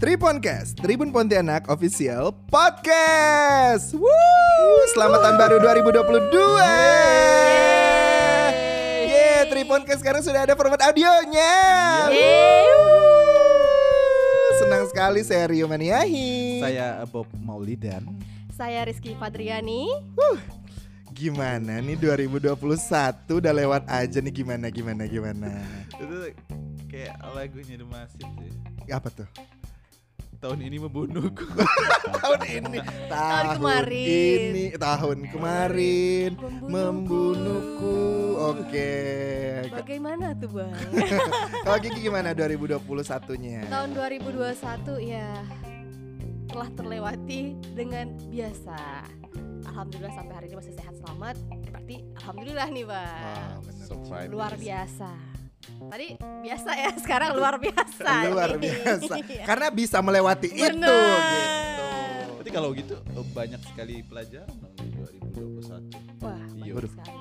Triponcast, Tribun Pontianak Official Podcast. Woo! Selamat tahun baru 2022. Yeay, Triponcast sekarang sudah ada format audionya. Senang sekali saya Rio Maniahi. Saya Bob Maulidan. Saya Rizky Fadriani. Gimana nih 2021 udah lewat aja nih gimana gimana gimana. Itu kayak lagunya The Massive sih. Apa tuh? Tahun ini membunuhku. tahun ini tahun kemarin. ini tahun kemarin Membunuhku. membunuhku oke Bagaimana tuh bang? kalau Kiki gimana 2021 nya Tahun 2021 ya telah terlewati dengan biasa. Alhamdulillah sampai hari ini masih sehat selamat. Berarti alhamdulillah nih bang. Surprise. Luar biasa. Tadi biasa ya, sekarang luar biasa. luar biasa karena bisa melewati itu Bener. gitu Berarti kalau gitu eh, banyak sekali pelajaran dong di 2021. Wah, Iya. bagus sekali.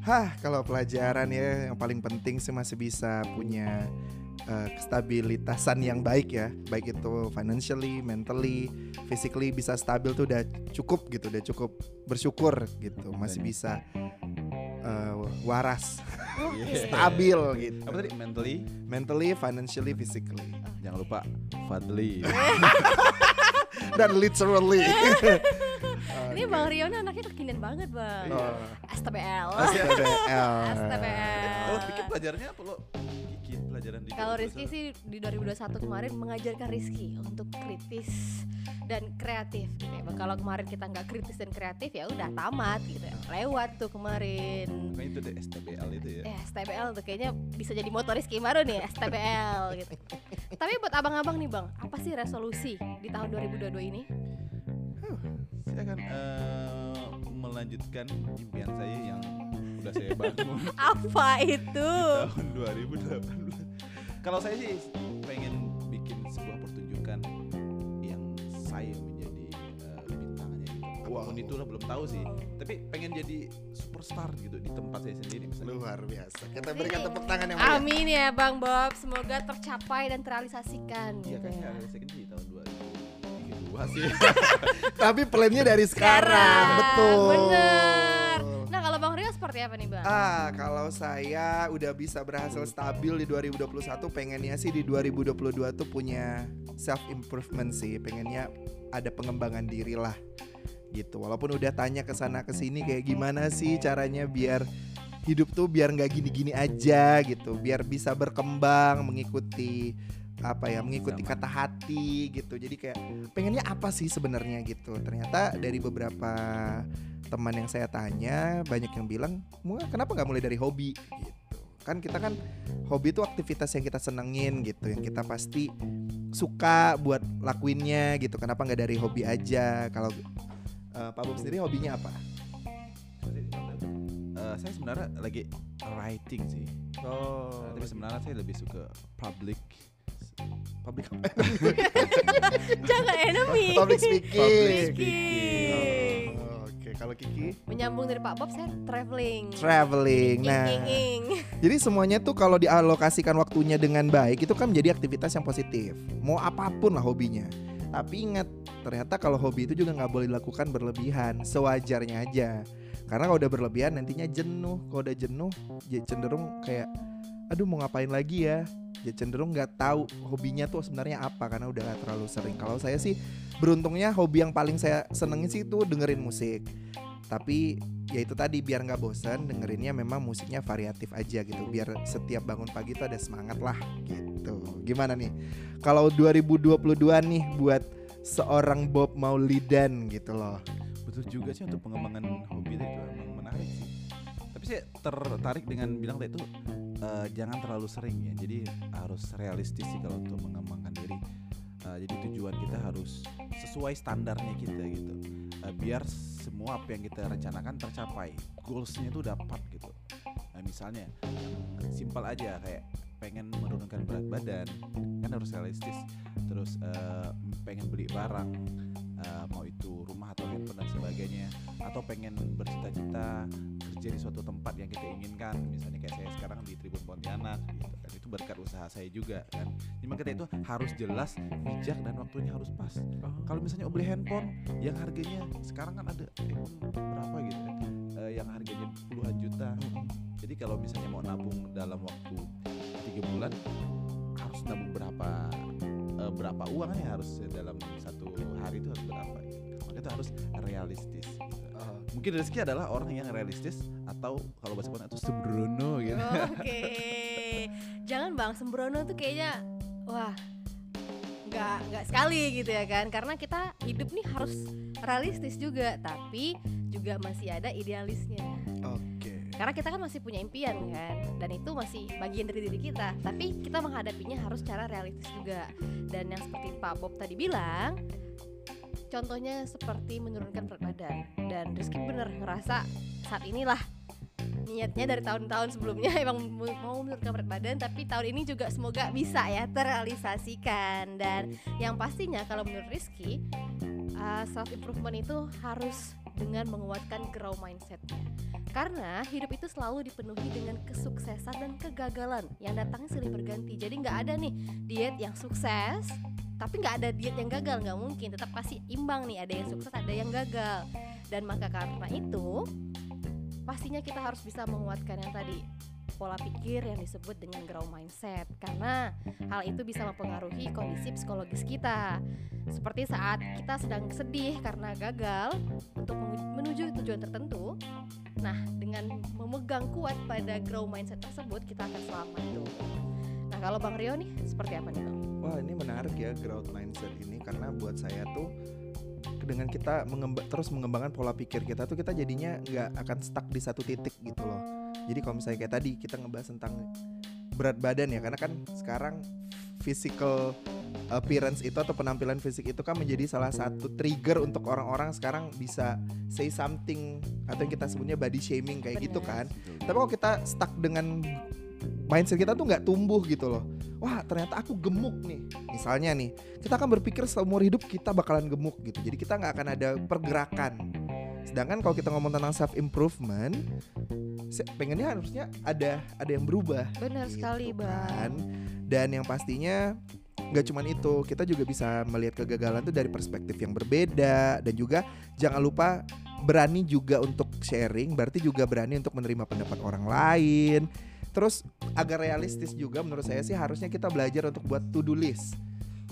Hah kalau pelajaran ya yang paling penting sih masih bisa punya eh, kestabilitasan yang baik ya baik itu financially, mentally, physically bisa stabil tuh udah cukup gitu udah cukup bersyukur gitu masih bisa waras Iya. stabil gitu Apa tadi? Mentally? mentally, financially, physically Jangan lupa Fadli. dan literally. Ini Bang Rio nih anaknya kekinian banget bang. Oh, STBL. STBL. STBL. Lo pikir pelajarannya apa lo? Pelajaran di Kalau 2021? Rizky sih di 2021 kemarin mengajarkan Rizky untuk kritis dan kreatif gitu ya. Kalau kemarin kita nggak kritis dan kreatif ya udah tamat gitu ya. Lewat tuh kemarin. Kan itu deh STBL itu ya. Eh, STBL tuh kayaknya bisa jadi motor Rizky baru nih STBL gitu. Tapi buat abang-abang nih bang, apa sih resolusi di tahun 2022 ini? Saya akan eh, melanjutkan impian saya yang udah saya bangun Apa itu? tahun 2018. Kalau saya sih pengen bikin sebuah pertunjukan yang saya menjadi eh, bintangnya gitu. Apa pun Wow. itulah belum tahu sih. Tapi pengen jadi superstar gitu di tempat saya sendiri misalnya. Luar biasa. Kita berikan tepuk tangan yang meriah. Amin ya Bang Bob, semoga tercapai dan terrealisasikan Iya gitu kan ya. ya. Saya kan di tahun 2032 sih. Tapi plannya dari sekarang, betul. Bener. Seperti apa nih Bang? Ah, kalau saya udah bisa berhasil stabil di 2021, pengennya sih di 2022 tuh punya self improvement sih. Pengennya ada pengembangan diri lah. Gitu. Walaupun udah tanya ke sana ke sini kayak gimana sih caranya biar hidup tuh biar nggak gini-gini aja gitu. Biar bisa berkembang mengikuti apa ya, mengikuti kata hati gitu. Jadi kayak pengennya apa sih sebenarnya gitu. Ternyata dari beberapa teman yang saya tanya banyak yang bilang "Mu, kenapa nggak mulai dari hobi? Gitu. Kan kita kan hobi itu aktivitas yang kita senengin gitu yang kita pasti suka buat lakuinnya gitu. Kenapa nggak dari hobi aja? Kalau eh, Pak Bob sendiri hobinya apa? Eh, saya sebenarnya lagi writing sih. oh. Nah, tapi sebenarnya saya lebih suka public public Jangan enemy. public speaking. Public speaking. Oh, oke kalau Kiki Menyambung dari Pak Bob saya traveling. traveling Ing, nah ing, ing. Jadi semuanya tuh kalau dialokasikan waktunya dengan baik itu kan menjadi aktivitas yang positif. Mau apa pun lah hobinya. Tapi ingat ternyata kalau hobi itu juga nggak boleh dilakukan berlebihan, sewajarnya aja. Karena kalau udah berlebihan nantinya jenuh. Kalau udah jenuh, ya cenderung kayak, aduh mau ngapain lagi ya? Ya cenderung nggak tahu hobinya tuh sebenarnya apa karena udah nggak terlalu sering. Kalau saya sih beruntungnya hobi yang paling saya senengin sih itu dengerin musik. Tapi ya itu tadi biar nggak bosan dengerinnya memang musiknya variatif aja gitu biar setiap bangun pagi tuh ada semangat lah gitu gimana nih kalau 2022 nih buat seorang Bob Maulidan gitu loh Betul juga sih untuk pengembangan hobi itu emang menarik sih. Tapi saya tertarik dengan bilang itu eh, jangan terlalu sering ya. Jadi harus realistis sih kalau untuk mengembangkan diri. Eh, jadi tujuan kita harus sesuai standarnya kita gitu. Eh, biar semua apa yang kita rencanakan tercapai. Goalsnya itu dapat gitu. Nah, misalnya simpel aja kayak pengen menurunkan berat badan kan harus realistis. Terus eh, pengen beli barang eh, mau itu rumah atau handphone dan sebagainya atau pengen bercita-cita kerja di suatu tempat yang kita inginkan misalnya kayak sekarang di Tribun Pontianak gitu kan. Itu berkat usaha saya juga kan. Jadi makanya itu harus jelas bijak dan waktunya harus pas. Kalau misalnya beli handphone yang harganya sekarang kan ada iPhone berapa gitu kan eh, yang harganya puluhan juta. Jadi kalau misalnya mau nabung dalam waktu tiga bulan harus nabung berapa eh, berapa uang nih harus dalam satu hari itu harus berapa gitu. maka itu harus realistis. Oh, mungkin rezeki adalah orang yang realistis atau kalau bahasa Padang itu sembrono gitu. Oke. Jangan Bang, sembrono tuh kayaknya wah nggak nggak sekali gitu ya kan? Karena kita hidup nih harus realistis juga tapi juga masih ada idealisnya. Oke. karena kita kan masih punya impian kan? Dan itu masih bagian dari diri kita. Tapi kita menghadapinya harus secara realistis juga. Dan yang seperti Pak Bob tadi bilang contohnya seperti menurunkan berat badan. Dan Rizky bener ngerasa saat inilah niatnya dari tahun-tahun sebelumnya emang mau menurunkan berat badan tapi tahun ini juga semoga bisa ya terrealisasikan. Dan yang pastinya kalau menurut Rizky self improvement itu harus dengan menguatkan grow mindsetnya. Karena hidup itu selalu dipenuhi dengan kesuksesan dan kegagalan. Yang datangnya silih berganti. Jadi nggak ada nih diet yang sukses tapi nggak ada diet yang gagal nggak mungkin. Tetap pasti imbang nih ada yang sukses ada yang gagal. Dan maka karena itu pastinya kita harus bisa menguatkan yang tadi pola pikir yang disebut dengan grow mindset. Karena hal itu bisa mempengaruhi kondisi psikologis kita. Seperti saat kita sedang sedih karena gagal untuk menuju tujuan tertentu nah dengan memegang kuat pada grow mindset tersebut kita akan selamat tuh. Nah kalau bang Rio nih seperti apa nih bang Wah ini menarik ya growth mindset ini karena buat saya tuh dengan kita terus mengembangkan pola pikir kita tuh kita jadinya nggak akan stuck di satu titik gitu loh. Jadi kalau misalnya kayak tadi kita ngebahas tentang berat badan ya karena kan sekarang physical appearance itu atau penampilan fisik itu kan menjadi salah satu trigger untuk orang-orang sekarang bisa say something atau yang kita sebutnya body shaming kayak gitu kan. Tapi kalau kita stuck dengan mindset kita tuh nggak tumbuh gitu loh. Wah ternyata aku gemuk nih. Misalnya nih, kita akan berpikir seumur hidup kita bakalan gemuk gitu. Jadi kita nggak akan ada pergerakan. Sedangkan kalau kita ngomong tentang self improvement, pengennya harusnya ada ada yang berubah. benar gitu sekali bang kan. Dan yang pastinya nggak cuman itu, kita juga bisa melihat kegagalan tuh dari perspektif yang berbeda dan juga jangan lupa berani juga untuk sharing, berarti juga berani untuk menerima pendapat orang lain. Terus agak realistis juga menurut saya sih harusnya kita belajar untuk buat to do list.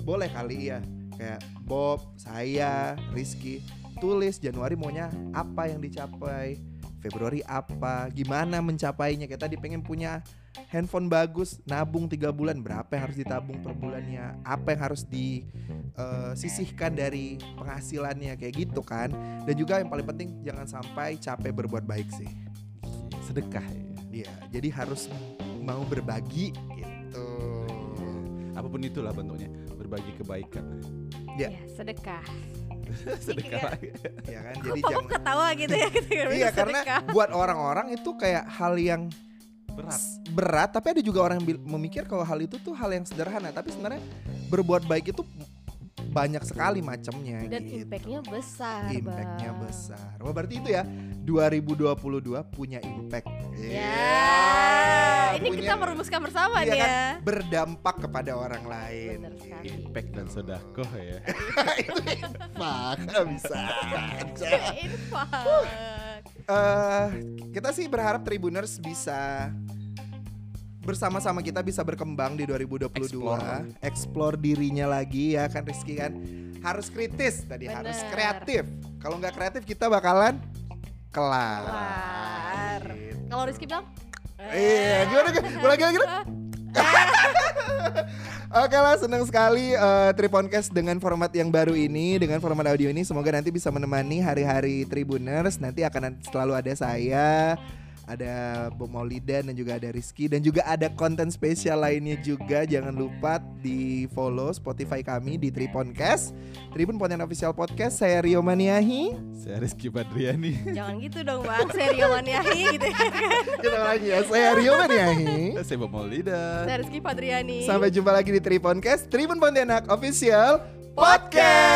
Boleh kali ya, kayak Bob, saya, Rizky tulis Januari maunya apa yang dicapai, Februari apa, gimana mencapainya. Kita tadi pengen punya handphone bagus, nabung tiga bulan berapa yang harus ditabung per bulannya, apa yang harus disisihkan dari penghasilannya kayak gitu kan. Dan juga yang paling penting jangan sampai capek berbuat baik sih. sedekah ya Iya, jadi harus mau berbagi gitu. apa pun itulah bentuknya berbagi kebaikan. Ya. ya sedekah. Sedekah. Ya kan, jadi jangan ketawa gitu ya ketika Iya, karena buat orang-orang itu kayak hal yang berat. berat, tapi ada juga orang yang memikir kalau hal itu tuh hal yang sederhana, tapi sebenarnya berbuat baik itu banyak sekali macamnya dan gitu. impactnya besar Impactnya Bang. besar. Wah, berarti itu ya 2022 punya impact. Ya, Iya, ini punya- kita merumuskan bersama iya nih kan, ya. berdampak kepada orang lain. Bener sekali. impact dan sodakoh ya itu impact bisa aja. Infak. Eh, kita sih berharap Tribuners bisa bersama-sama kita bisa berkembang di 2022, Explore. explore, dirinya lagi ya kan Rizky kan. Harus kritis tadi, harus Bener. kreatif. Kalau nggak kreatif kita bakalan kelar. Kelar. Gitu. Kalau Rizky bilang? Iya, gimana gimana? Gimana? gimana? Oke lah, senang sekali eh, Triponcast dengan format yang baru ini, dengan format audio ini. Semoga nanti bisa menemani hari-hari Tribuners. Nanti akan selalu ada saya, ada Bob Maulidan dan juga ada Rizky dan juga ada konten spesial lainnya juga. Jangan lupa di follow Spotify kami di Triponcast, Tribun Pontianak Official Podcast. Saya Rio Maniahi. saya Rizky Badriani Jangan gitu dong bang, serius maniahi gitu ya. Kita lagi ya, saya Rio Maniahi. saya Bob Maulida Saya Rizky Padriani. Sampai jumpa lagi di Triponcast Tribun Pontianak Official Podcast.